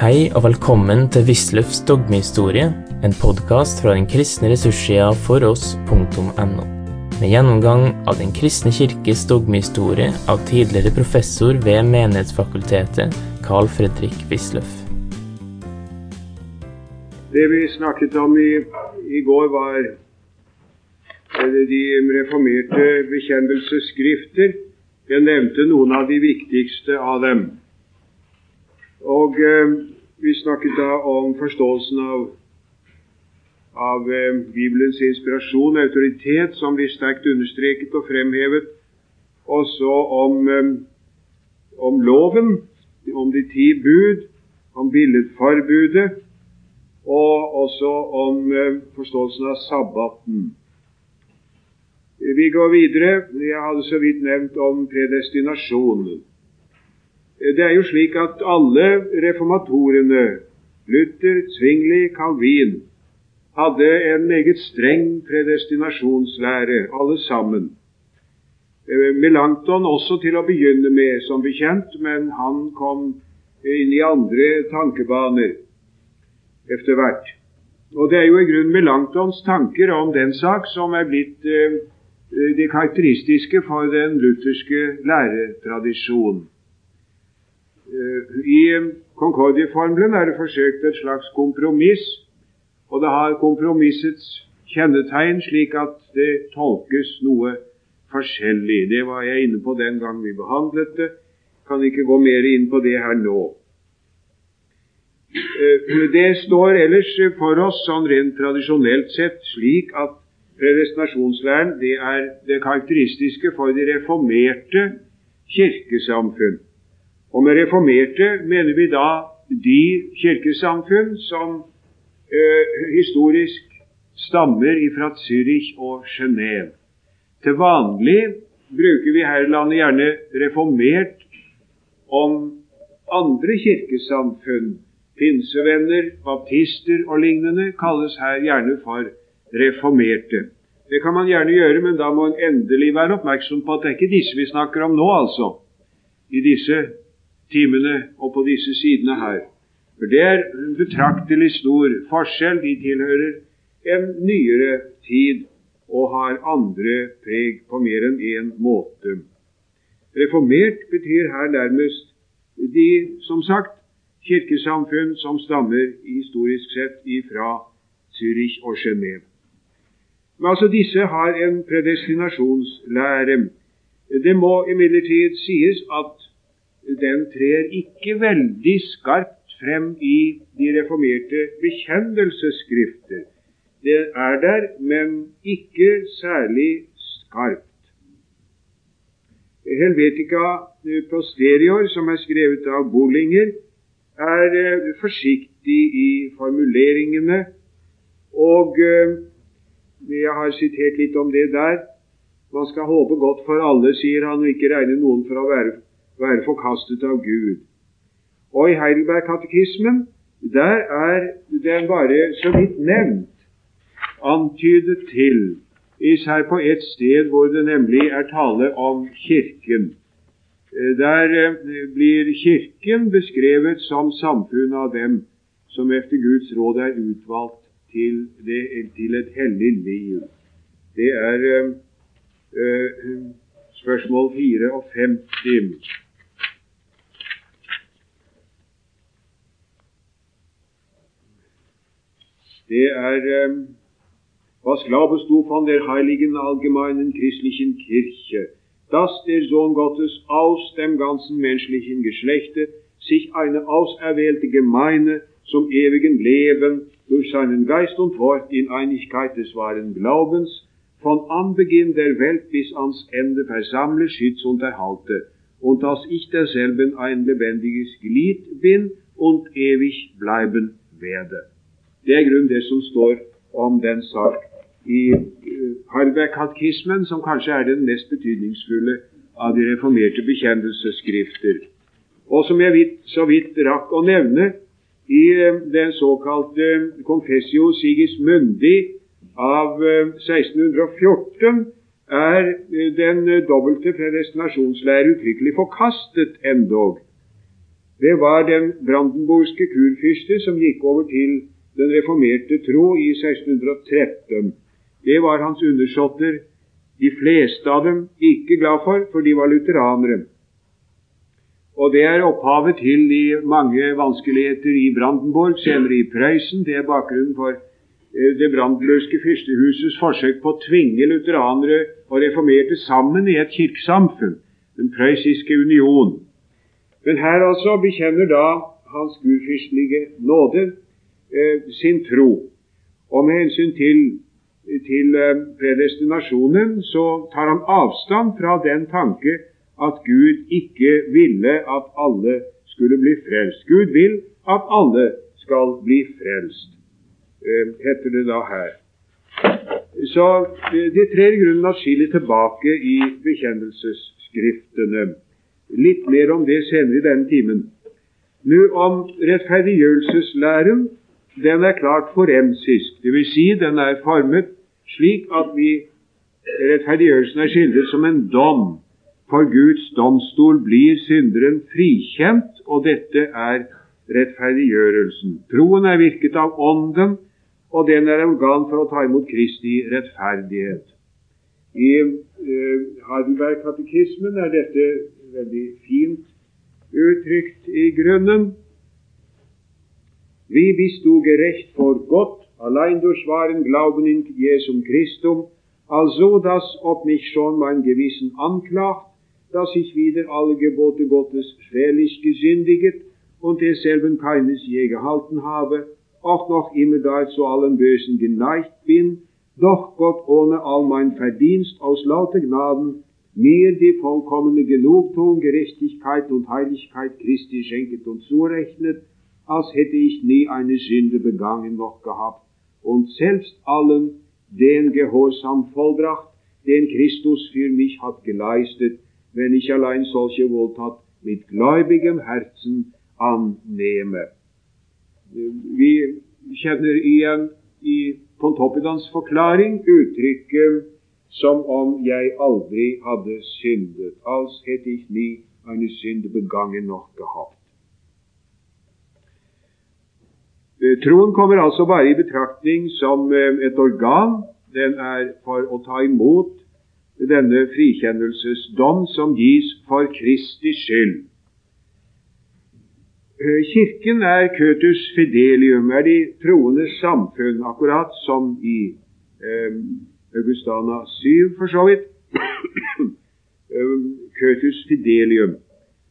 Hei og velkommen til Wisløffs dogmehistorie, en podkast fra den kristne ressurssida foross.no. Med gjennomgang av Den kristne kirkes dogmehistorie av tidligere professor ved Menighetsfakultetet, Carl Fredrik Wisløff. Det vi snakket om i, i går, var de reformerte bekjennelsesskrifter. Jeg nevnte noen av de viktigste av dem. Og eh, vi snakket da om forståelsen av, av eh, Bibelens inspirasjon, autoritet, som blir sterkt understreket og fremhevet. Også om, eh, om loven, om de ti bud, om billedforbudet, og også om eh, forståelsen av sabbaten. Vi går videre. Jeg hadde så vidt nevnt om predestinasjonen. Det er jo slik at alle reformatorene, Luther, Zwingli, Calvin, hadde en meget streng predestinasjonslære, alle sammen. Eh, Melanchthon også til å begynne med, som bekjent, men han kom inn i andre tankebaner etter hvert. Og Det er jo i grunnen Melanchthons tanker om den sak som er blitt eh, det karakteristiske for den lutherske læretradisjonen. I Concordia-formelen er det forsøkt et slags kompromiss, og det har kompromissets kjennetegn, slik at det tolkes noe forskjellig. Det var jeg inne på den gang vi behandlet det. Kan ikke gå mer inn på det her nå. Det står ellers for oss sånn rent tradisjonelt sett slik at predestinasjonslæren det er det karakteristiske for de reformerte kirkesamfunn. Og med reformerte mener vi da de kirkesamfunn som eh, historisk stammer fra Zürich og Genéve. Til vanlig bruker vi her i landet gjerne reformert om andre kirkesamfunn. Pinsevenner, baptister og lignende kalles her gjerne for reformerte. Det kan man gjerne gjøre, men da må en endelig være oppmerksom på at det er ikke disse vi snakker om nå, altså. I disse timene og på disse sidene her. For det er en betraktelig stor forskjell. De tilhører en nyere tid og har andre preg på mer enn én måte. Reformert betyr her nærmest de, som sagt, kirkesamfunn som stammer historisk sett ifra Zürich og Genéve. Men altså disse har en predestinasjonslære. Det må imidlertid sies at den trer ikke veldig skarpt frem i de reformerte bekjennelsesskrifter. Det er der, men ikke særlig skarpt. Helvetica posterior, som er skrevet av Bollinger, er eh, forsiktig i formuleringene, og eh, jeg har sitert litt om det der. Man skal håpe godt for alle, sier han, og ikke regne noen for å være være forkastet av Gud. Og i Heidelberg-katekismen der er den bare så vidt nevnt, antydet til, især på et sted hvor det nemlig er tale om Kirken. Der eh, blir Kirken beskrevet som samfunn av dem som efter Guds råd er utvalgt til, det, til et hellig liv. Det er uh, spørsmål 54. Det er ähm, Was glaubest du von der heiligen allgemeinen christlichen Kirche, dass der Sohn Gottes aus dem ganzen menschlichen Geschlechte sich eine auserwählte Gemeinde zum ewigen Leben durch seinen Geist und Wort in Einigkeit des wahren Glaubens von Anbeginn der Welt bis ans Ende versammle, schütze und erhalte, und dass ich derselben ein lebendiges Glied bin und ewig bleiben werde. Det er grunn det som står om den sak i Harberg-Katekismen, som kanskje er den mest betydningsfulle av de reformerte bekjennelsesskrifter. Og som jeg vidt, så vidt rakk å nevne i den såkalte Confessio Sigismundi av 1614, er den dobbelte predestinasjonslære uttrykkelig forkastet endog. Det var den brandenburgske kurfyrste som gikk over til den reformerte tro i 1613. Det var hans undersåtter, de fleste av dem, ikke glad for, for de var lutheranere. Og det er opphavet til de mange vanskeligheter i Brandenburg, senere i Prøysen. Det er bakgrunnen for eh, det brandenburgske fyrstehusets forsøk på å tvinge lutheranere og reformerte sammen i et kirkesamfunn, den prøyssiske union. Men her altså bekjenner da Hans gudfyrstelige nåde sin tro. Og med hensyn til, til eh, predestinasjonen så tar han avstand fra den tanke at Gud ikke ville at alle skulle bli frelst. Gud vil at alle skal bli frelst, eh, heter det da her. Så de tre i grunnen atskillig tilbake i bekjennelsesskriftene. Litt mer om det senere i denne timen. Nå om rettferdiggjørelseslæren. Den er klart forensisk, dvs. Si den er formet slik at vi rettferdiggjørelsen er skildret som en dom. For Guds domstol blir synderen frikjent, og dette er rettferdiggjørelsen. Troen er virket av Ånden, og den er organ for å ta imot Kristi rettferdighet. I eh, Hardenberg-katekismen er dette veldig fint uttrykt i grunnen. Vi bist du gerecht vor Gott, allein durch wahren Glauben in Jesum Christum, also dass, ob mich schon mein Gewissen anklagt, dass ich wieder alle Gebote Gottes schwerlich gesündiget und desselben keines je gehalten habe, auch noch immer da zu allem Bösen geneigt bin, doch Gott ohne all mein Verdienst aus lauter Gnaden mir die vollkommene Genugtuung, Gerechtigkeit und Heiligkeit Christi schenket und zurechnet, als hätte ich nie eine Sünde begangen noch gehabt, und selbst allen den Gehorsam vollbracht, den Christus für mich hat geleistet, wenn ich allein solche Wohltat mit gläubigem Herzen annehme. Vi kjenner igjen i Pontoppidans forklaring uttrykket som om jeg aldri hadde syndet, als hätte ich nie eine Sünde begangen noch gehabt. Troen kommer altså bare i betraktning som eh, et organ. Den er for å ta imot denne frikjennelsesdom som gis for Kristi skyld. Eh, kirken er Køtus fidelium, er de troendes samfunn, akkurat som i eh, Augustana 7, for så vidt. Køtus um, fidelium.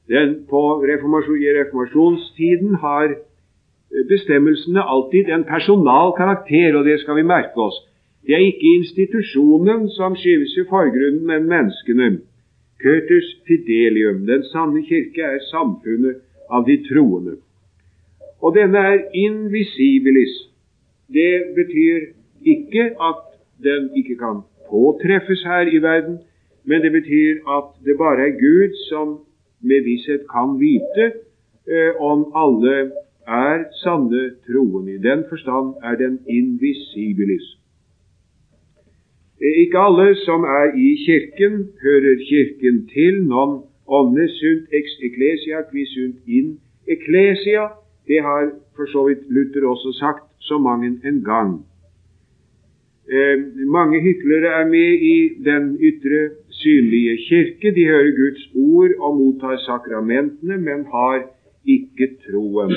Den på reformasjon, I reformasjonstiden har eh, bestemmelsene alltid en personal karakter, og det skal vi merke oss. Det er ikke institusjonen som skyves i forgrunnen, men menneskene. Køtus fidelium. Den sanne kirke er samfunnet av de troende. Og denne er invisibilis. Det betyr ikke at den ikke kan påtreffes her i verden, men det betyr at det bare er Gud som med visshet kan vite eh, om alle er sanne troen. I den forstand er den invisibilis. Eh, ikke alle som er i Kirken, hører Kirken til. Non omne sunt ex ecclesia qui sunt in ecclesia. Det har for så vidt Luther også sagt så mange en gang. Eh, mange hyklere er med i den ytre, synlige kirke. De hører Guds ord og mottar sakramentene, men har ikke troen.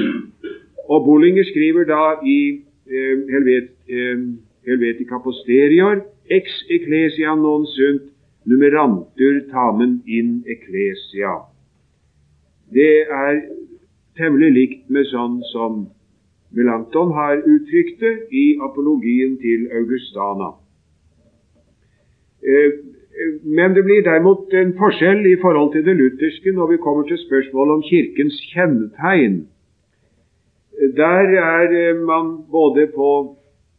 Og Bollinger skriver da i eh, Helvet, eh, Helvetica Posterior ex ecclesia non sunt numerantur tamen in ecclesia. Det er temmelig likt med sånn som Melanchthon har uttrykt det i apologien til Augustana. Eh, men det blir derimot en forskjell i forhold til det lutherske når vi kommer til spørsmålet om Kirkens kjennetegn. Der er eh, man både på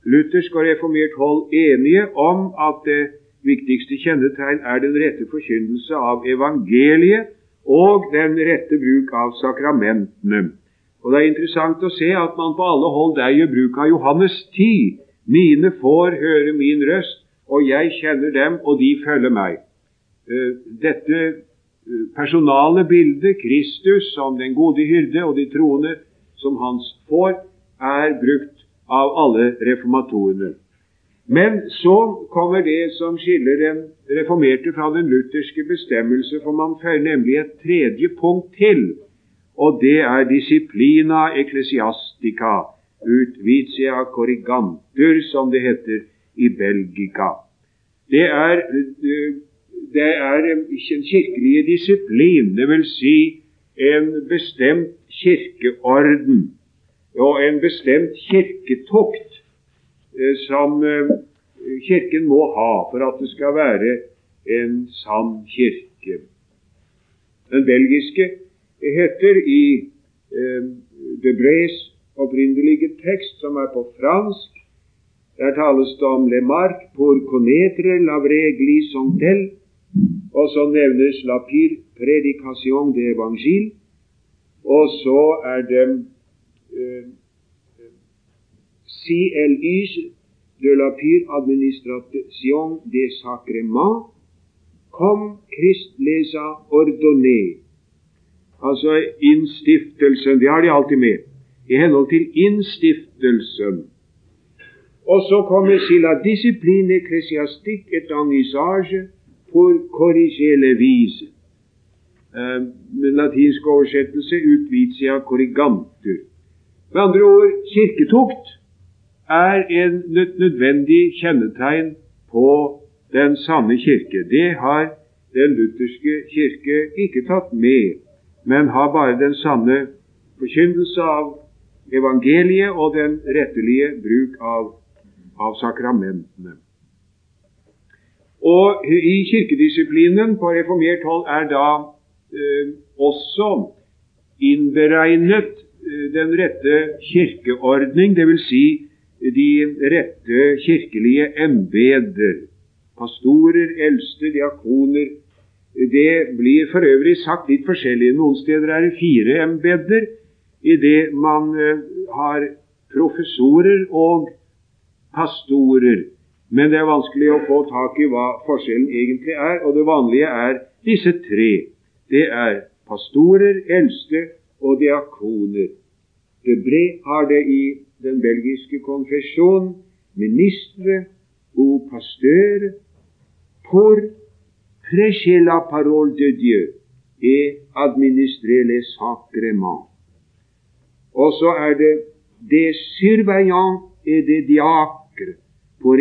luthersk og reformert hold enige om at det viktigste kjennetegn er den rette forkynnelse av evangeliet og den rette bruk av sakramentene. Og Det er interessant å se at man på alle hold der gjør bruk av Johannes 10. Mine får høre min røst, og jeg kjenner dem, og de følger meg. Eh, dette personale bildet, Kristus som den gode hyrde og de troende som hans får, er brukt av alle reformatorene. Men så kommer det som skiller den reformerte fra den lutherske bestemmelse, for man føyer nemlig et tredje punkt til, og det er disiplina ecclesiastica ut vitia corrigantur, som det heter i Belgika. Det er, det er en kirkelige disiplin, dvs. Si en bestemt kirkeorden og en bestemt kirketokt eh, som eh, Kirken må ha for at det skal være en sann kirke. Den belgiske heter i de Debreys opprinnelige tekst, som er på fransk, der tales det om Le Marque pour connaître la vraie glissontel, og så nevnes La Pire prédication de évangile, og så er det eh, el de la pire administration des sacrements, comme Christ les ordonnés. Altså innstiftelsen. Det har de alltid med. I henhold til innstiftelsen. Og så kommer la discipline ecclesiastique et en for korrigele vise. Uh, latinsk oversettelse utvitia korrigantur. Med andre ord kirketukt er en nødvendig kjennetegn på den sanne kirke. Det har den lutherske kirke ikke tatt med, men har bare den sanne forkynnelse av evangeliet og den rettelige bruk av, av sakramentene. Og I kirkedisiplinen på reformert hold er da eh, også innberegnet eh, den rette kirkeordning, dvs. Si de rette kirkelige embeder. Pastorer, eldste, diakoner. Det blir for øvrig sagt litt forskjellig. Noen steder er det fire embeder, idet man eh, har professorer og pastorer. Men det er vanskelig å få tak i hva forskjellen egentlig er, og det vanlige er disse tre. Det er pastorer, eldste og diakoner. Debré har det i den belgiske konfesjon, ministre og pasteur pour prêcher la parole de Dieu et administrer les sacrements. Og så er det des surveillants et des diacres pour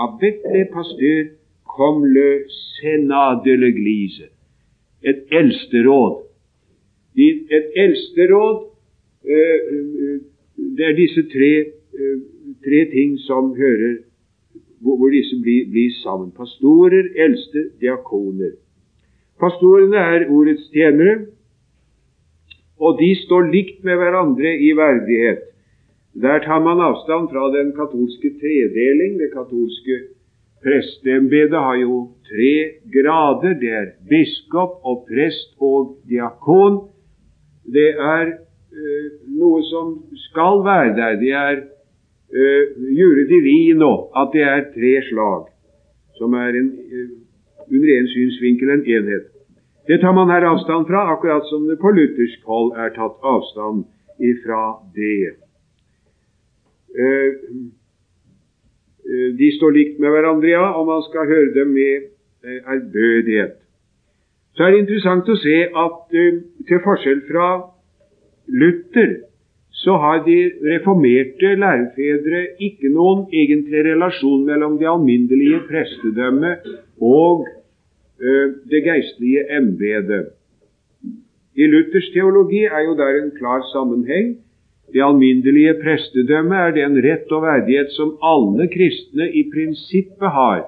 av Vetle pastør comme le l'Église. Et eldsteråd. Et eldsteråd eh, det er disse tre, eh, tre ting som hører hvor, hvor disse blir, blir, sammen. Pastorer, eldste, diakoner. Pastorene er ordets tjenere, og de står likt med hverandre i verdighet. Der tar man avstand fra den katolske tredeling. Det katolske presteembedet har jo tre grader. Det er biskop og prest og diakon. Det er Eh, noe som skal være der. Det er uh, jure divino, at det er tre slag, som er en, uh, under en synsvinkel en enhet. Det tar man her avstand fra, akkurat som det på luthersk hold er tatt avstand ifra det. Uh, de står likt med hverandre, ja, og man skal høre dem med ærbødighet. Så er det interessant å se at til forskjell fra Luther så har de reformerte lærefedre ikke noen egentlig relasjon mellom det alminnelige prestedømmet og det geistlige embetet. I Luthers teologi er jo der en klar sammenheng. Det alminnelige prestedømmet er den rett og verdighet som alle kristne i prinsippet har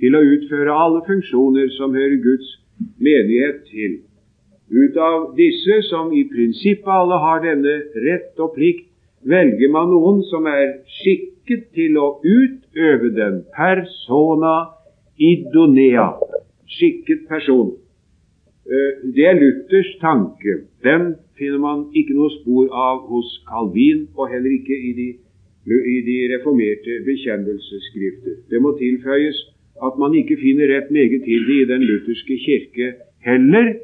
til å utføre alle funksjoner som hører Guds menighet til. Ut av disse, som i prinsippet alle har denne rett og plikt, velger man noen som er skikket til å utøve den persona idonea, skikket person. Eh, det er Luthers tanke. Den finner man ikke noe spor av hos Calvin, og heller ikke i de, i de reformerte bekjennelsesskrifter. Det må tilføyes at man ikke finner rett meget til det i den lutherske kirke heller.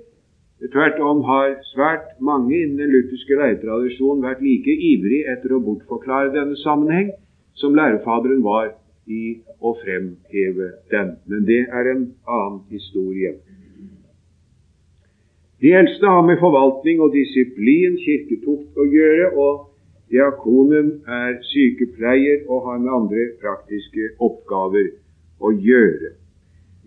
Tvert om har svært mange innen den lutherske leietradisjonen vært like ivrig etter å bortforklare denne sammenheng som lærefaderen var i å fremheve den. Men det er en annen historie. De eldste har med forvaltning og disiplin, kirketukt å gjøre, og diakonen er sykepleier og har med andre praktiske oppgaver å gjøre.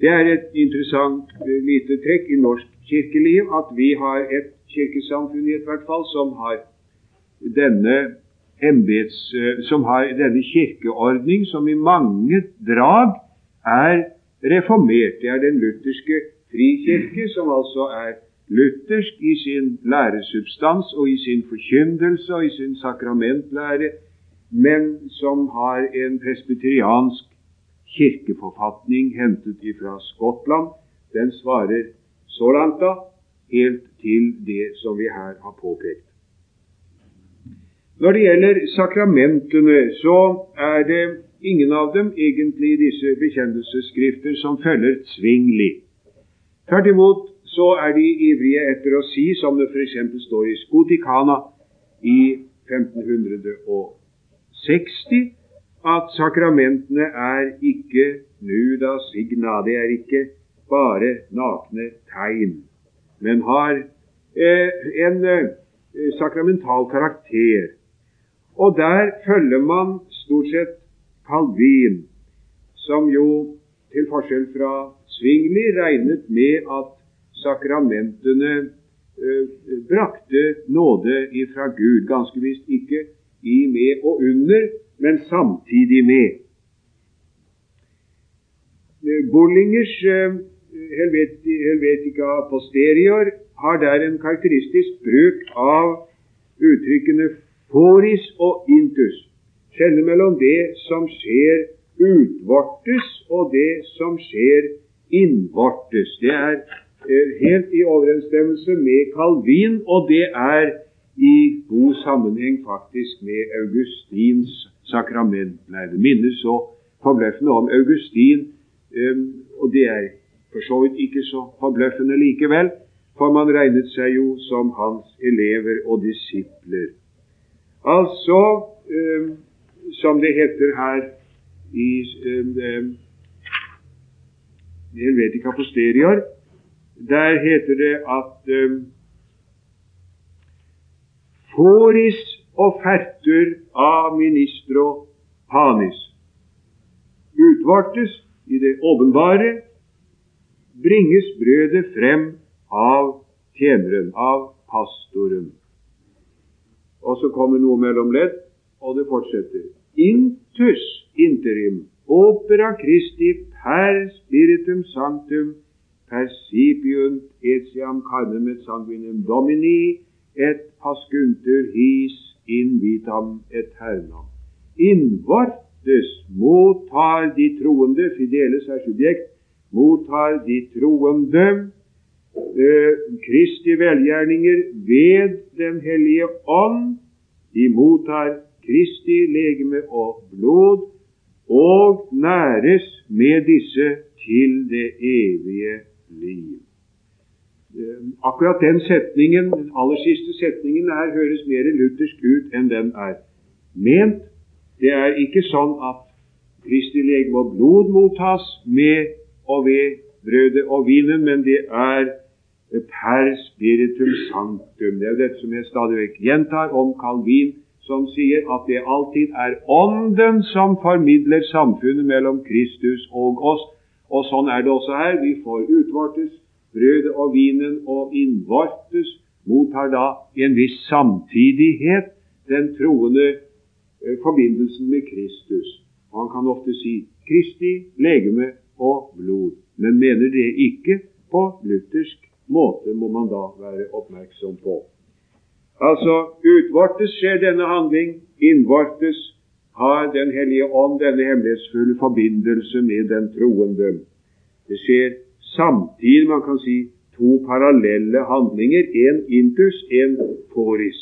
Det er et interessant uh, lite trekk i norsk kirkeliv at vi har et kirkesamfunn i hvert fall som har denne embeds, uh, som har denne kirkeordning som i mange drag er reformert. Det er den lutherske frikirke, som altså er luthersk i sin læresubstans og i sin forkyndelse og i sin sakramentlære, men som har en presbyteriansk kirkeforfatning hentet fra Skottland. Den svarer så langt da helt til det som vi her har påpekt. Når det gjelder sakramentene, så er det ingen av dem egentlig disse bekjennelsesskrifter som følger svingli. Tvert imot så er de ivrige etter å si, som det f.eks. står i Skotikana i 1560, at sakramentene er ikke nuda signa, det er ikke bare nakne tegn, men har eh, en eh, sakramental karakter. Og der følger man stort sett Calvin, som jo til forskjell fra Svingli regnet med at sakramentene eh, brakte nåde ifra Gud. Ganske visst ikke i, med og under, men samtidig med. Eh, Bollingers eh, Helvetica posterior har der en karakteristisk bruk av uttrykkene foris og intus. Skjelne mellom det som skjer utvortes, og det som skjer innvortes. Det er helt i overensstemmelse med Calvin, og det er i god sammenheng faktisk med Augustins sakrament. Nei, Det minnes så forbløffende om Augustin, um, og det er for så vidt ikke så forbløffende likevel, for man regnet seg jo som hans elever og disipler. Altså, um, som det heter her i um, Helvetica posterior, der heter det at um, Foris offerter av ministro panis. Utvortes i det åpenbare bringes brødet frem av tjeneren, av pastoren. Og så kommer noe mellom ledd, og det fortsetter. Intus interim opera Christi per spiritum sanctum percipiunt etiam carnem et sanguinem domini et pascuntur his in vitam aeternam. Innvortes mottar de troende, fideles er subjekt, mottar de troende eh, Kristi velgjerninger ved Den hellige ånd. De mottar Kristi legeme og blod, og næres med disse til det evige liv. Eh, akkurat den setningen, den aller siste setningen her høres mer luthersk ut enn den er ment. Det er ikke sånn at Kristi legeme og blod mottas med og ved brødet og vinen, men det er per spiritum sanctum. Det er dette som jeg stadig vekk gjentar om Calvin, som sier at det alltid er Ånden som formidler samfunnet mellom Kristus og oss. Og sånn er det også her. Vi får utvortes brødet og vinen og innvortes mottar da i en viss samtidighet den troende eh, forbindelsen med Kristus. Og Han kan ofte si Kristi legeme og blod, men mener det ikke på luthersk måte, må man da være oppmerksom på. Altså, utvortes skjer denne handling, innvortes har Den hellige ånd denne hemmelighetsfulle forbindelse med den troende. Det skjer samtidig, man kan si, to parallelle handlinger, en intus, en foris,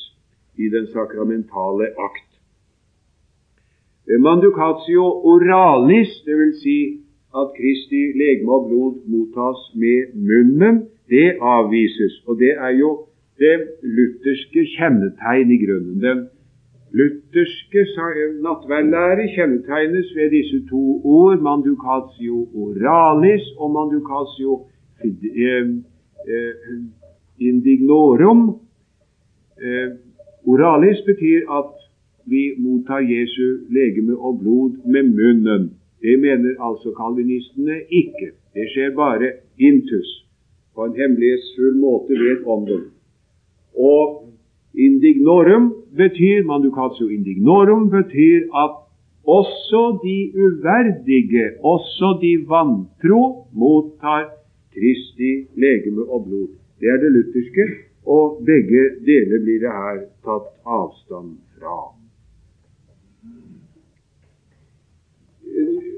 i den sakramentale akt. Manducatio oralis, dvs. Si at Kristi legeme og blod mottas med munnen, det avvises. Og det er jo det lutherske kjennetegn i grunnen. Den lutherske nattverdlære kjennetegnes ved disse to ord, mandukatio oralis og mandukatio eh, eh, indignorum. Eh, oralis betyr at vi mottar Jesu legeme og blod med munnen. Det mener altså kalvinistene ikke. Det skjer bare intus, på en hemmelighetsfull måte ved ånden. Og indignorum betyr manducatio indignorum betyr at også de uverdige, også de vantro, mottar Kristi legeme og blod. Det er det lutherske, og begge deler blir det her tatt avstand fra.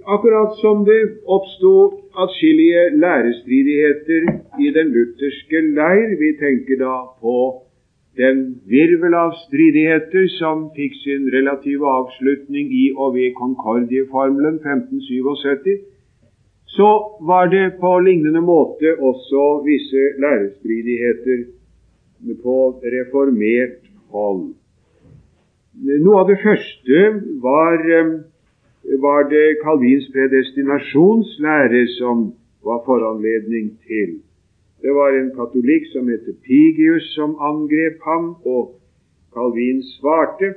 Akkurat som det oppsto atskillige lærestridigheter i den lutherske leir, vi tenker da på den virvel av stridigheter som fikk sin relative avslutning i og ved Concordieformelen 1577, så var det på lignende måte også visse lærestridigheter på reformert hold. Noe av det første var, eh, var det Calvins predestinasjonslære som var foranledning til. Det var en katolikk som het Pigius, som angrep ham, og Calvin svarte.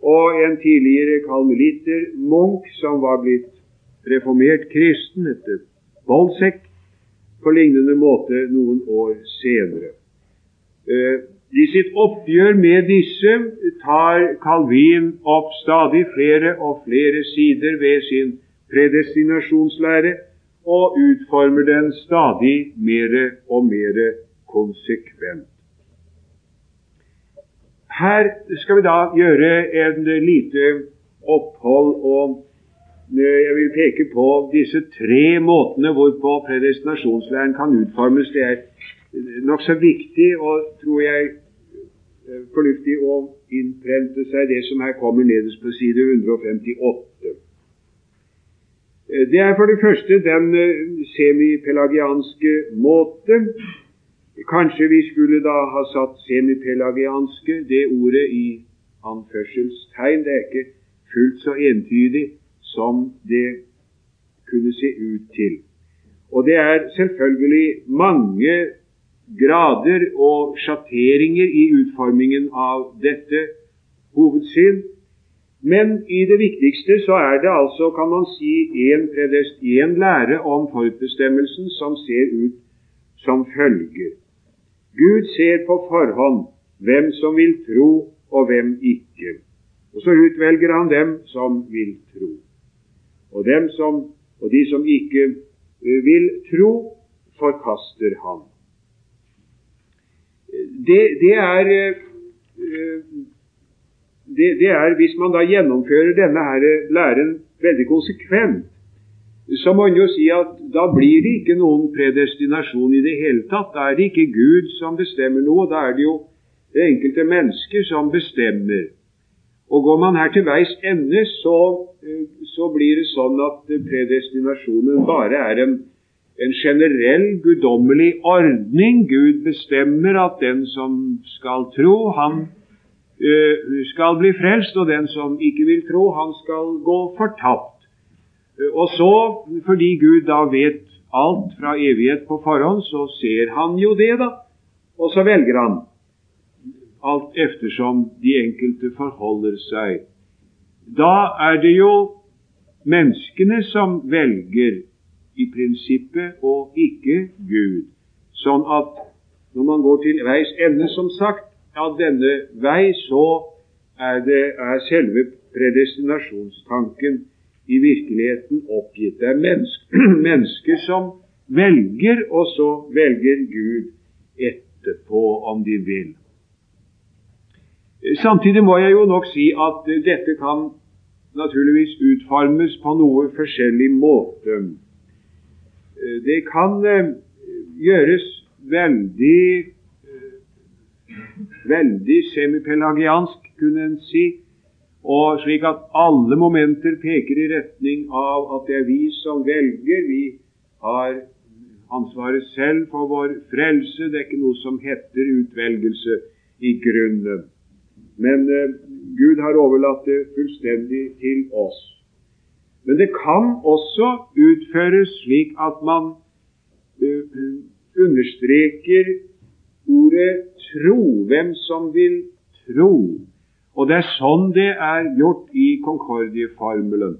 Og en tidligere kalmelitter, Munch, som var blitt reformert kristen etter Bolsek, på lignende måte noen år senere. Eh, I sitt oppgjør med disse tar Calvin opp stadig flere og flere sider ved sin predestinasjonslære og utformer den stadig mer og mer konsekvent. Her skal vi da gjøre en lite opphold, og jeg vil peke på disse tre måtene hvorpå predestinasjonslæren kan utformes. Det er nokså viktig og, tror jeg, fornuftig å innprente seg det som her kommer nederst på side 158. Eh, det er for det første den eh, semipelagianske måte. Kanskje vi skulle da ha satt semipelagianske, det ordet i anførselstegn. Det er ikke fullt så entydig som det kunne se ut til. Og det er selvfølgelig mange grader og sjatteringer i utformingen av dette hovedsyn. Men i det viktigste så er det altså, kan man si, en lære om forutbestemmelsen som ser ut som følger. Gud ser på forhånd hvem som vil tro, og hvem ikke. Og så utvelger han dem som vil tro. Og, som, og de som ikke eh, vil tro, forkaster han. Det, det er uh, det, det, er hvis man da gjennomfører denne her læren veldig konsekvent, så må en jo si at da blir det ikke noen predestinasjon i det hele tatt. Da er det ikke Gud som bestemmer noe, da er det jo det enkelte mennesker som bestemmer. Og går man her til veis ende, så, så blir det sånn at predestinasjonen bare er en, en generell guddommelig ordning. Gud bestemmer at den som skal tro, han Eh, skal bli frelst, og den som ikke vil tro, han skal gå fortapt. Eh, og så, fordi Gud da vet alt fra evighet på forhånd, så ser han jo det, da. Og så velger han, alt eftersom de enkelte forholder seg. Da er det jo menneskene som velger i prinsippet, og ikke Gud. Sånn at når man går til veis ende, som sagt, av denne vei, så er, det, er selve predestinasjonstanken i virkeligheten oppgitt. Det er mennesker, mennesker som velger, og så velger Gud etterpå, om de vil. Samtidig må jeg jo nok si at dette kan naturligvis utformes på noe forskjellig måte. Det kan eh, gjøres veldig veldig semipelagiansk, kunne en si, og slik at alle momenter peker i retning av at det er vi som velger. Vi har ansvaret selv for vår frelse. Det er ikke noe som heter utvelgelse i grunnen. Men eh, Gud har overlatt det fullstendig til oss. Men det kan også utføres slik at man eh, understreker ordet tro. Hvem som vil tro. Og det er sånn det er gjort i Concordie-formelen.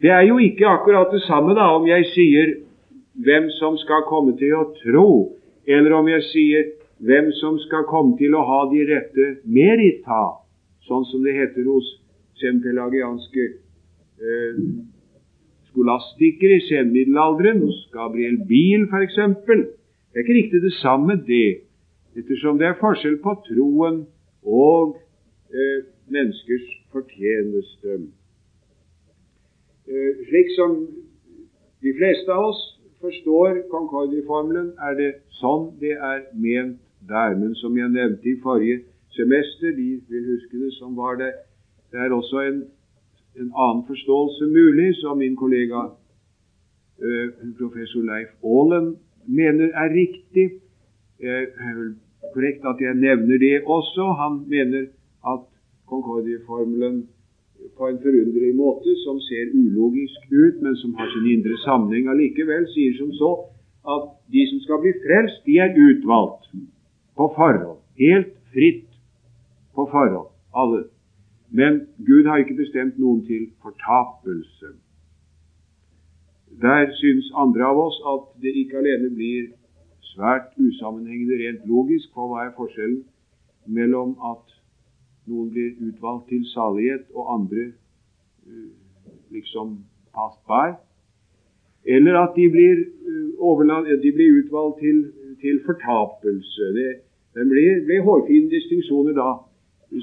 Det er jo ikke akkurat det samme da om jeg sier hvem som skal komme til å tro, eller om jeg sier hvem som skal komme til å ha de rette merita, sånn som det heter hos sempelagianske eh, skolastikere i senmiddelalderen, hos Gabriel Biel f.eks. Det er ikke riktig det samme, det, ettersom det er forskjell på troen og eh, menneskers fortjeneste. Eh, slik som de fleste av oss forstår Concordie-formelen, er det sånn det er ment der. Men som jeg nevnte i forrige semester, de vil huske det som var det, det er også en, en annen forståelse mulig, som min kollega uh, professor Leif Aalen mener er riktig. Jeg er vel korrekt at jeg nevner det også. Han mener at Concordie-formelen på en forunderlig måte som ser ulogisk ut, men som har sin indre sammenheng allikevel, sier som så at de som skal bli frelst, de er utvalgt på forhånd. Helt fritt på forhånd. Alle. Men Gud har ikke bestemt noen til fortapelse. Der syns andre av oss at det ikke alene blir svært usammenhengende rent logisk, for er forskjellen mellom at noen blir utvalgt til salighet, og andre uh, liksom passed by. Eller at de blir, uh, de blir utvalgt til, til fortapelse. Det, det blir, blir hårfine distinksjoner da,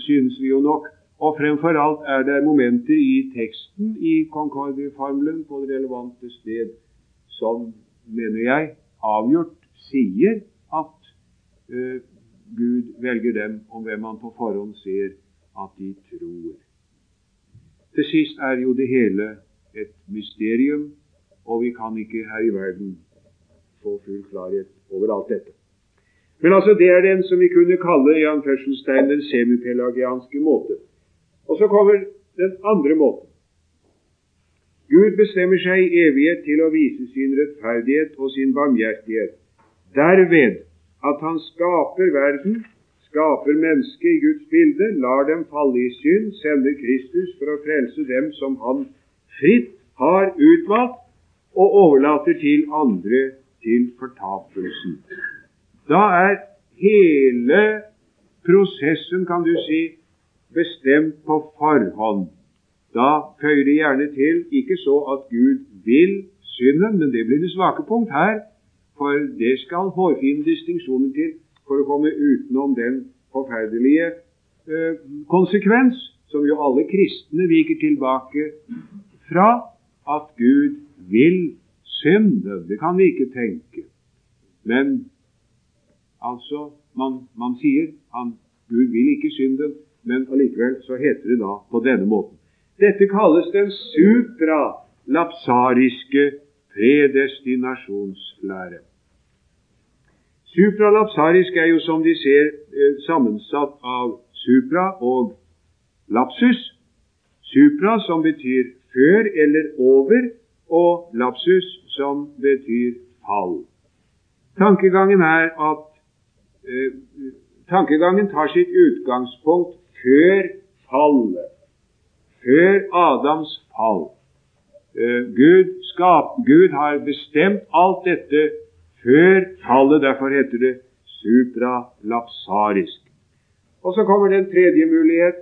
synes vi jo nok. Og fremfor alt er det momenter i teksten i Concordia-formelen på det relevante sted som, mener jeg, avgjort sier at uh, Gud velger dem om hvem han på forhånd ser at de tror. Til sist er jo det hele et mysterium, og vi kan ikke her i verden få full klarhet over alt dette. Men altså, det er den som vi kunne kalle i anførselstegn den semipelagianske måte. Og så kommer den andre måten. Gud bestemmer seg i evighet til å vise sin rettferdighet og sin barmhjertighet derved at han skaper verden, skaper mennesket i Guds bilde, lar dem falle i synd, sender Kristus for å frelse dem som han fritt har utvalgt, og overlater til andre til fortapelsen. Da er hele prosessen, kan du si, bestemt på forhånd. Da føyer det gjerne til ikke så at Gud vil synden, men det blir det svake punkt her for det skal hårfine distinksjoner til for å komme utenom den forferdelige eh, konsekvens som jo alle kristne viker tilbake fra, at Gud vil synde. Det kan vi ikke tenke. Men altså, man, man sier han, Gud vil ikke synden, men allikevel så heter det da på denne måten. Dette kalles den supralapsariske predestinasjonslære. Supralapsarisk er jo, som de ser, eh, sammensatt av supra og lapsus. Supra, som betyr før eller over, og lapsus, som betyr fall. Tankegangen er at eh, tankegangen tar sitt utgangspunkt før fallet, før Adams fall. Eh, Gud, skap, Gud har bestemt alt dette før tallet. Derfor heter det supralapsarisk. Og så kommer den tredje mulighet.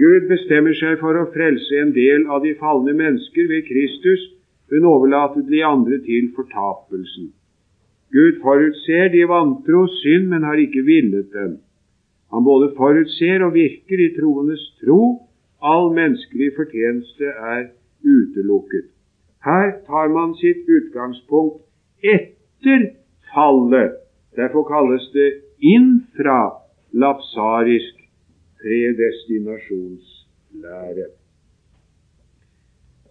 Gud bestemmer seg for å frelse en del av de falne mennesker ved Kristus, men overlater de andre til fortapelsen. Gud forutser de vantro synd, men har ikke villet dem. Han både forutser og virker i troendes tro. All menneskelig fortjeneste er utelukket. Her tar man sitt utgangspunkt etter etter fallet. Derfor kalles det infralapsarisk predestinasjonslære.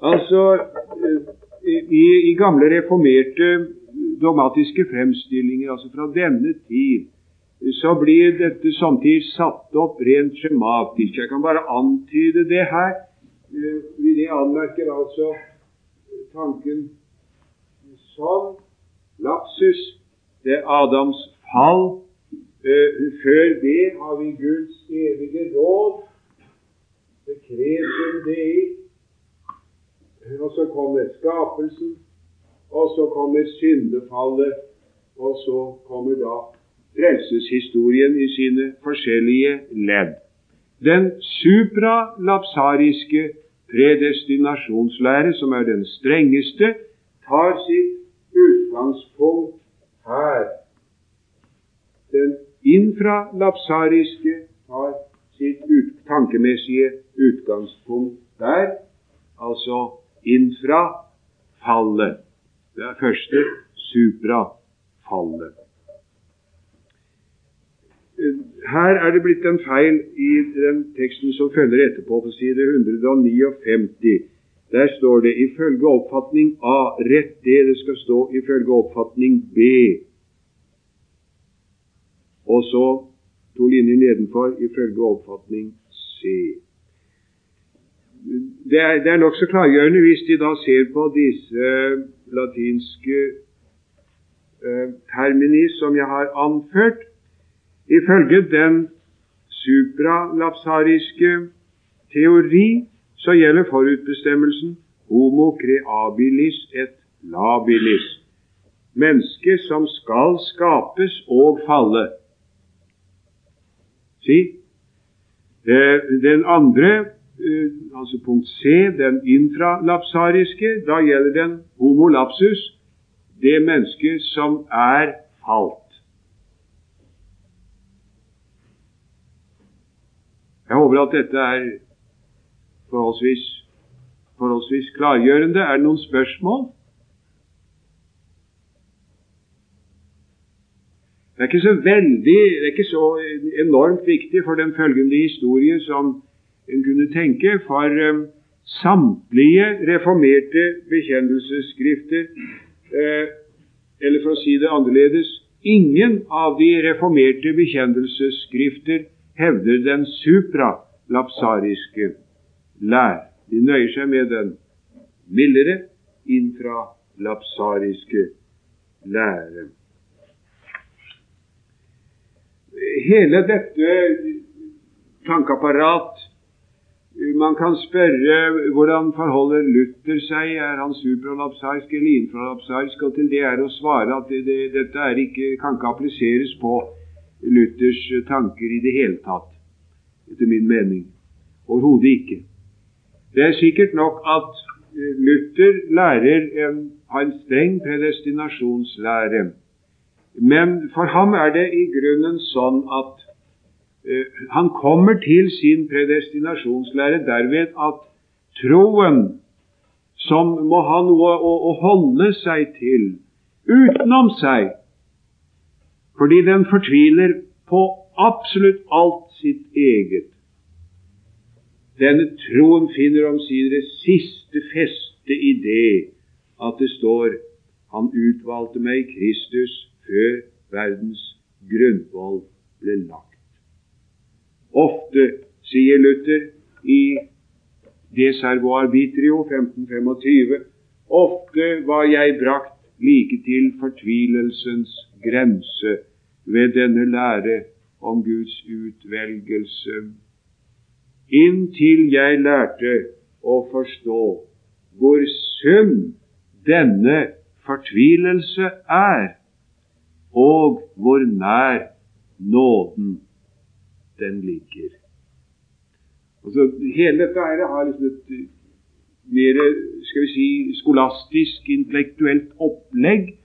Altså, i, i gamle reformerte dogmatiske fremstillinger, altså fra denne tid, så blir dette samtidig satt opp rent skjematisk. Jeg kan bare antyde det her. Eh, vi anmerker altså tanken sånn. Lapsus, det er Adams fall. Eh, før det har vi Guds evige råd. Det krever det i. Og så kommer skapelsen, og så kommer syndefallet, og så kommer da frelseshistorien i sine forskjellige ledd. Den supralapsariske predestinasjonslære, som er den strengeste, tar sitt utgangspunkt her. Den infralapsariske har sitt ut, tankemessige utgangspunkt der, altså infrafallet. Det er første suprafallet. Her er det blitt en feil i den teksten som følger etterpå, på side 159. Der står det ifølge oppfatning A. Rett det det skal stå ifølge oppfatning B. Og så to linjer nedenfor ifølge oppfatning C. Det er, det er nokså klargjørende hvis de da ser på disse latinske eh, termini som jeg har anført. Ifølge den supralapsariske teori så gjelder forutbestemmelsen homo creabilis et labilis. Mennesket som skal skapes og falle. Si. Eh, den andre, eh, altså punkt C, den intralapsariske, da gjelder den homo lapsus, det mennesket som er falt. Jeg håper at dette er forholdsvis, forholdsvis klargjørende. Er det noen spørsmål? Det er ikke så veldig, det er ikke så enormt viktig for den følgende historie som en kunne tenke. For um, samtlige reformerte bekjennelsesskrifter, eh, eller for å si det annerledes ingen av de reformerte bekjennelsesskrifter hevder den supralapsariske lær. De nøyer seg med den mildere infralapsariske lære. Hele dette tankeapparat Man kan spørre hvordan forholder Luther seg. Er han supralapsarisk eller infralapsarisk? Og til det er å svare at det, det, dette ikke, kan ikke appliseres på Luthers tanker i det hele tatt, etter min mening. Overhodet ikke. Det er sikkert nok at eh, Luther lærer en, en streng predestinasjonslære. Men for ham er det i grunnen sånn at uh, han kommer til sin predestinasjonslære derved at troen, som må ha noe å, å holde seg til utenom seg, fordi den fortviler på absolutt alt sitt eget. Denne troen finner omsider det siste feste i det at det står Han utvalgte meg i Kristus før verdens grunnvoll ble lagt. Ofte, sier Luther i De Servo Arbitrio 1525, ofte var jeg brakt like til fortvilelsens grense ved denne lære om Guds utvelgelse, inntil jeg lærte å forstå hvor sunn denne fortvilelse er, og hvor nær nåden den ligger. Altså, hele dette her har liksom et mer skal vi si, skolastisk, intellektuelt opplegg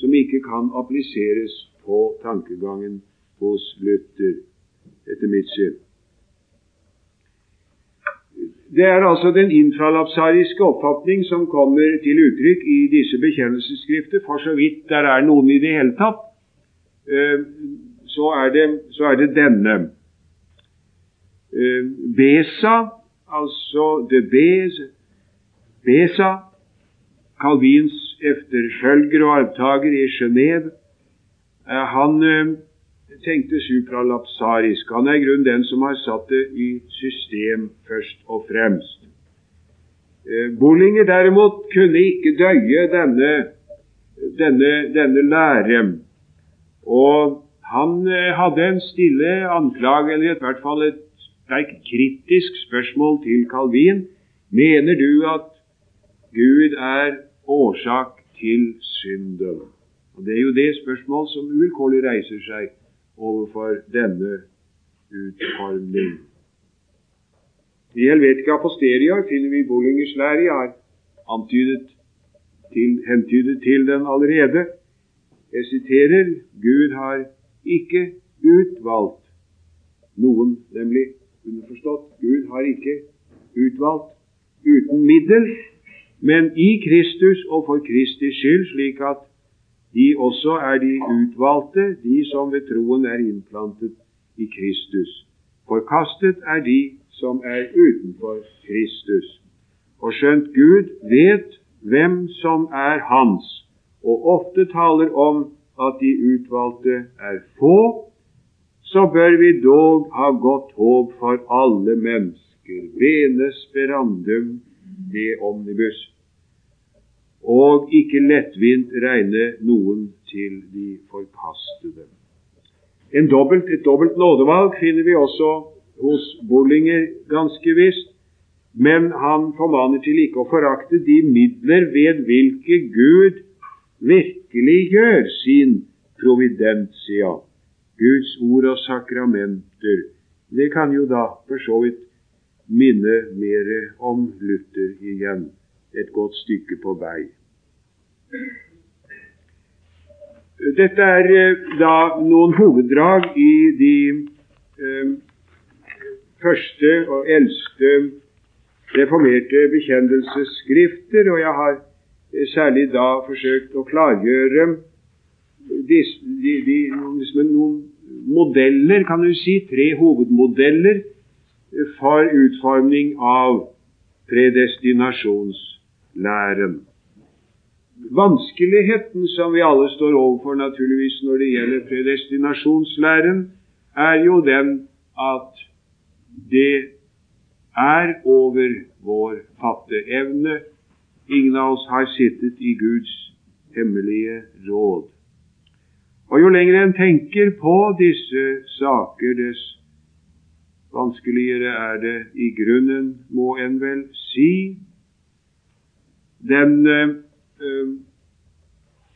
som ikke kan appliseres på tankegangen hos Luther, etter mitt syn. Det er altså den infralapsariske oppfatning som kommer til uttrykk i disse bekjennelsesskrifter, for så vidt der er noen i det hele tatt. Eh, så er det, så er det denne. Eh, Besa, altså de bes, Besa Calvins efterfølger og arvtaker i Genéve, eh, han tenkte supralapsarisk. Han er i grunnen den som har satt det i system først og fremst. Bollinger derimot kunne ikke døye denne, denne, denne lære. Og han hadde en stille anklage, eller i hvert fall et sterkt kritisk spørsmål til Calvin. Mener du at Gud er årsak til synden? Og Det er jo det spørsmål som uvilkårlig reiser seg overfor denne utforming. I Helvetica Aposteria finner vi Bollingers lære. Jeg har antydet til, hentydet til den allerede. Jeg siterer Gud har ikke utvalgt noen, nemlig underforstått Gud har ikke utvalgt uten middel, men i Kristus og for Kristi skyld, slik at de også er de utvalgte, de som ved troen er innplantet i Kristus. Forkastet er de som er utenfor Kristus. Og skjønt Gud vet hvem som er hans, og ofte taler om at de utvalgte er få, så bør vi dog ha godt håp for alle mennesker. Vene sperandum de omnibus og ikke lettvint regne noen til de forkastede. Dobbelt, et dobbelt nådevalg finner vi også hos Bollinger, ganske visst, men han formaner til ikke å forakte de midler ved hvilke Gud virkelig gjør sin providentia, Guds ord og sakramenter. Det kan jo da for så vidt minne mer om Luther igjen, et godt stykke på vei. Dette er eh, da noen hoveddrag i de eh, første og eldste reformerte bekjennelsesskrifter, og jeg har eh, særlig da forsøkt å klargjøre de, de, de, noen modeller, kan du si, tre hovedmodeller for utforming av predestinasjonslæren. Vanskeligheten som vi alle står overfor naturligvis når det gjelder predestinasjonslæren, er jo den at det er over vår fatteevne. Ingen av oss har sittet i Guds hemmelige råd. Og jo lenger en tenker på disse saker, dess vanskeligere er det i grunnen, må en vel si. Den eh,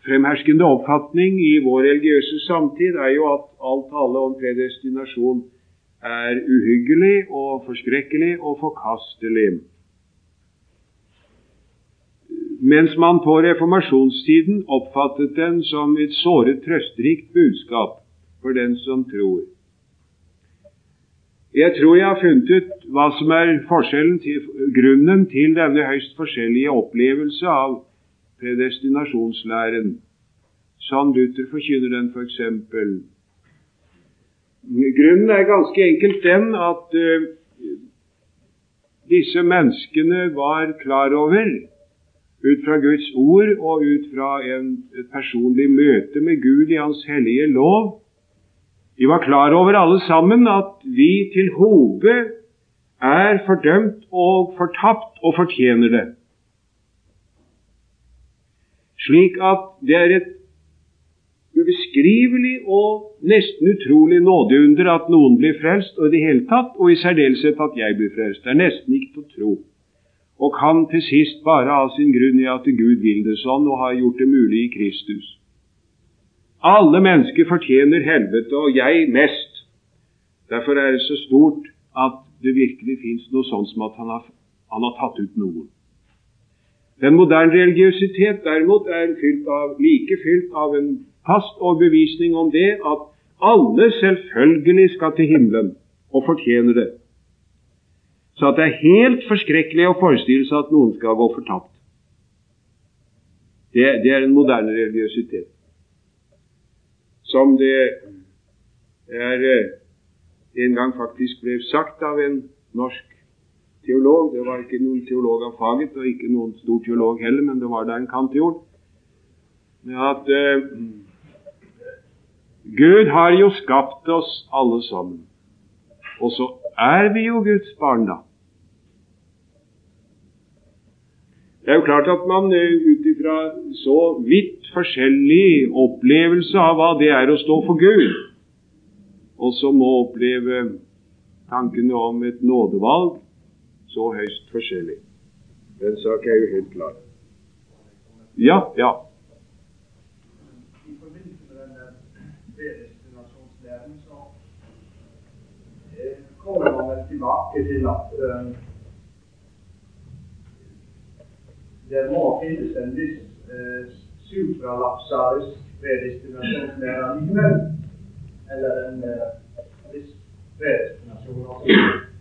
fremherskende oppfatning i vår religiøse samtid er jo at all tale om predestinasjon er uhyggelig og forskrekkelig og forkastelig. Mens man på reformasjonstiden oppfattet den som et såret trøsterikt budskap for den som tror. Jeg tror jeg har funnet ut hva som er til, grunnen til denne høyst forskjellige opplevelse av predestinasjonslæren. Sand Luther forkynner den, f.eks. For Grunnen er ganske enkelt den at uh, disse menneskene var klar over, ut fra Guds ord og ut fra en, et personlig møte med Gud i Hans hellige lov, de var klar over alle sammen at vi til hode er fordømt og fortapt og fortjener det slik at det er et ubeskrivelig og nesten utrolig nådeunder at noen blir frelst, og i det hele tatt, og i særdeleshet at jeg blir frelst. Det er nesten ikke til å tro. Og kan til sist bare ha sin grunn i at Gud vil det sånn, og har gjort det mulig i Kristus. Alle mennesker fortjener helvete, og jeg mest. Derfor er det så stort at det virkelig fins noe sånt som at han har, han har tatt ut noen. Den moderne religiøsitet derimot er fylt av, like fylt av en fast overbevisning om det at alle selvfølgelig skal til himmelen og fortjener det. Så at det er helt forskrekkelig å forestille seg at noen skal gå fortapt. Det, det er en moderne religiøsitet. Som det er eh, en gang faktisk ble sagt av en norsk teolog. Det var ikke noen teolog av faget, og ikke noen stor teolog heller, men det var da en kantor. At eh, Gud har jo skapt oss alle sammen. Og så er vi jo Guds barn, da. Det er jo klart at man eh, ut ifra så vidt forskjellig opplevelse av hva det er å stå for Gud, også må oppleve tankene om et nådevalg så høyst forskjellig. Den sak er jo helt klar. Ja, ja. I forbindelse med denne predestinasjonslæren så kommer man tilbake til at uh, det må finnes en viss uh, supralapsarisk predestinasjonslære likevel. Eller en uh, viss predestinasjon, altså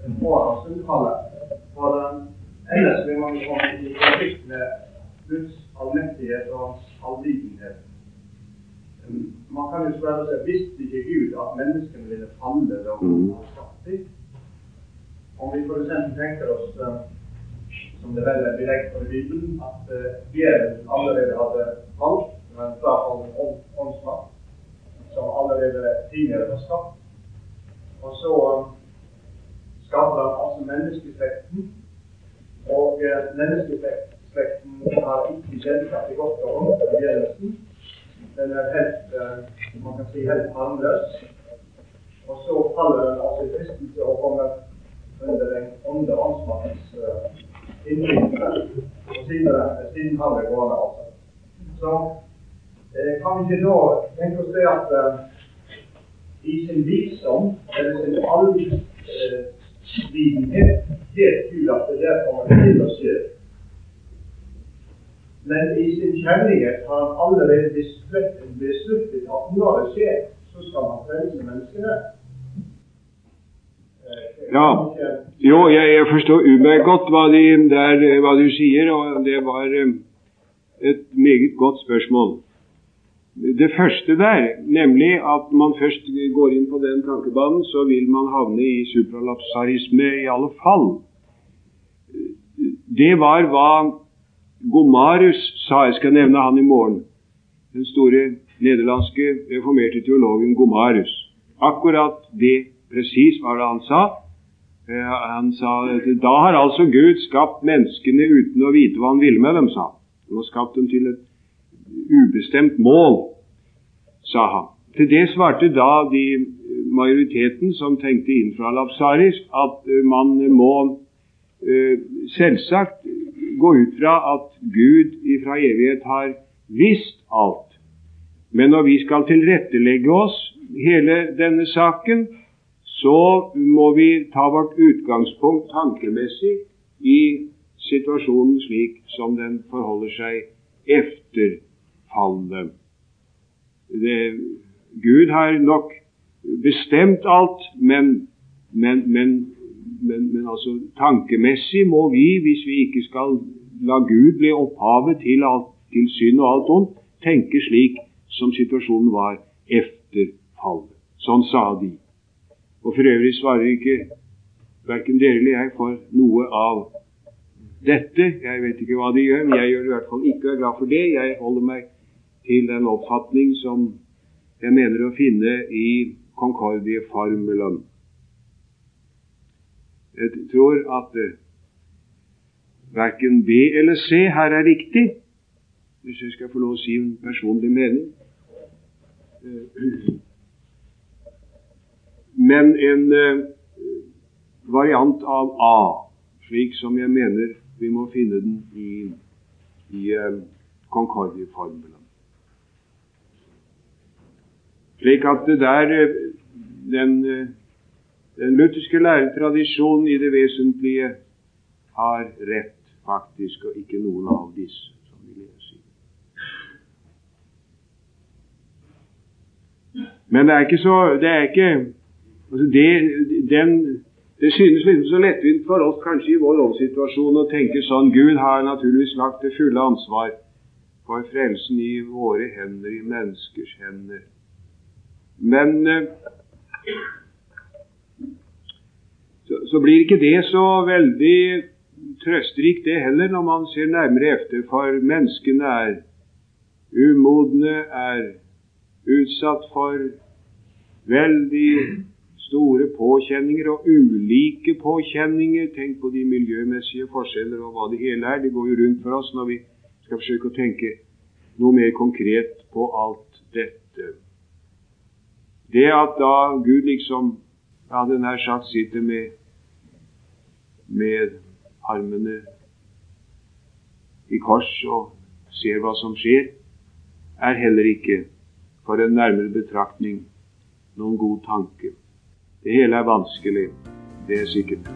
en forhåndsunnfallet. For um, ellers vil man komme i konflikt med Guds allmektighet og hans allvitenhet. Man kan jo spørre seg visste ikke Gud at menneskene ville falle da han har skapt? Om vi f.eks. tenker oss, uh, som det vel er belegg for i Bibelen, at uh, djevelen allerede hadde falt, men om åndsmakt, som allerede tidligere var skapt. Og så skapte han altså menneskeslekten. Og uh, menneskeslekten har ikke kjennskap til godt og vondt i begynnelsen. Den er helt, uh, man kan si, helt harmløs. Og så faller den altså i fristelse og kommer under den onde åndsmannens uh, innflytelse. Og siden, har det gående, altså. Så eh, kan vi ikke da tenke oss det at uh, i sin visdom, eller sin allvidenhet, vet Gud at det der kommer til å skje. Men i sin kjærlighet har han allerede besluttet at når det skjer, så skal man frelse menneskene. Ja. Jo, jeg, jeg forstår utmerket godt hva, de, der, hva, du sier, og det var et meget godt spørsmål. Det første der, nemlig at man først går inn på den tankebanen, så vil man havne i supralapsarisme i alle fall. Det var hva Gomarus sa. Jeg skal nevne han i morgen. Den store nederlandske reformerte teologen Gomarus. Akkurat det presis var det han sa. Han sa da har altså Gud skapt menneskene uten å vite hva han ville med dem, sa han. Han har skapt dem til et ubestemt mål, sa han. Til det svarte da de majoriteten som tenkte infralapsarisk, at man må uh, selvsagt gå ut fra at Gud fra evighet har visst alt. Men når vi skal tilrettelegge oss hele denne saken, så må vi ta vårt utgangspunkt tankemessig i situasjonen slik som den forholder seg efter fallet. Det, Gud har nok bestemt alt, men, men, men, men, altså tankemessig må vi, hvis vi ikke skal la Gud bli opphavet til, alt, til synd og alt ondt, tenke slik som situasjonen var efter fallet. Sånn sa de. Og for øvrig svarer ikke verken dere eller jeg for noe av dette. Jeg vet ikke hva de gjør, men jeg gjør det i hvert fall ikke og er glad for det. Jeg holder meg til den oppfatning som jeg mener å finne i Concordie-formelen. Jeg tror at uh, verken B eller C her er riktig, hvis jeg skal få lov å si en personlig mening. Uh, men en uh, variant av A, slik som jeg mener vi må finne den i, i Concordie-formelen. Slik at det der den, den lutherske læretradisjonen i det vesentlige har rett, faktisk, og ikke noen av disse, som vi leser. Men det er ikke så Det er ikke altså det, den, det synes liksom så lettvint for oss kanskje i vår lovsituasjon å tenke sånn Gud har naturligvis lagt det fulle ansvar for frelsen i våre hender, i menneskers hender. Men eh, så, så blir ikke det så veldig trøsterikt, det heller, når man ser nærmere efter. For menneskene er umodne, er utsatt for veldig store påkjenninger og ulike påkjenninger. Tenk på de miljømessige forskjeller og hva det hele er. Det går jo rundt for oss når vi skal forsøke å tenke noe mer konkret på alt dette. Det at da Gud liksom, ja, hadde nær sagt, sitter med, med armene i kors og ser hva som skjer, er heller ikke for en nærmere betraktning noen god tanke. Det hele er vanskelig, det er sikkert.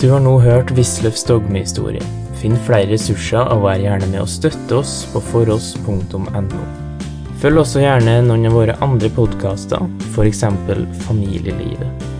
Du har nå hørt Wisløffs dogmehistorie. Finn flere ressurser og vær gjerne med å støtte oss på foross.no. Følg også gjerne noen av våre andre podkaster, f.eks. Familielivet.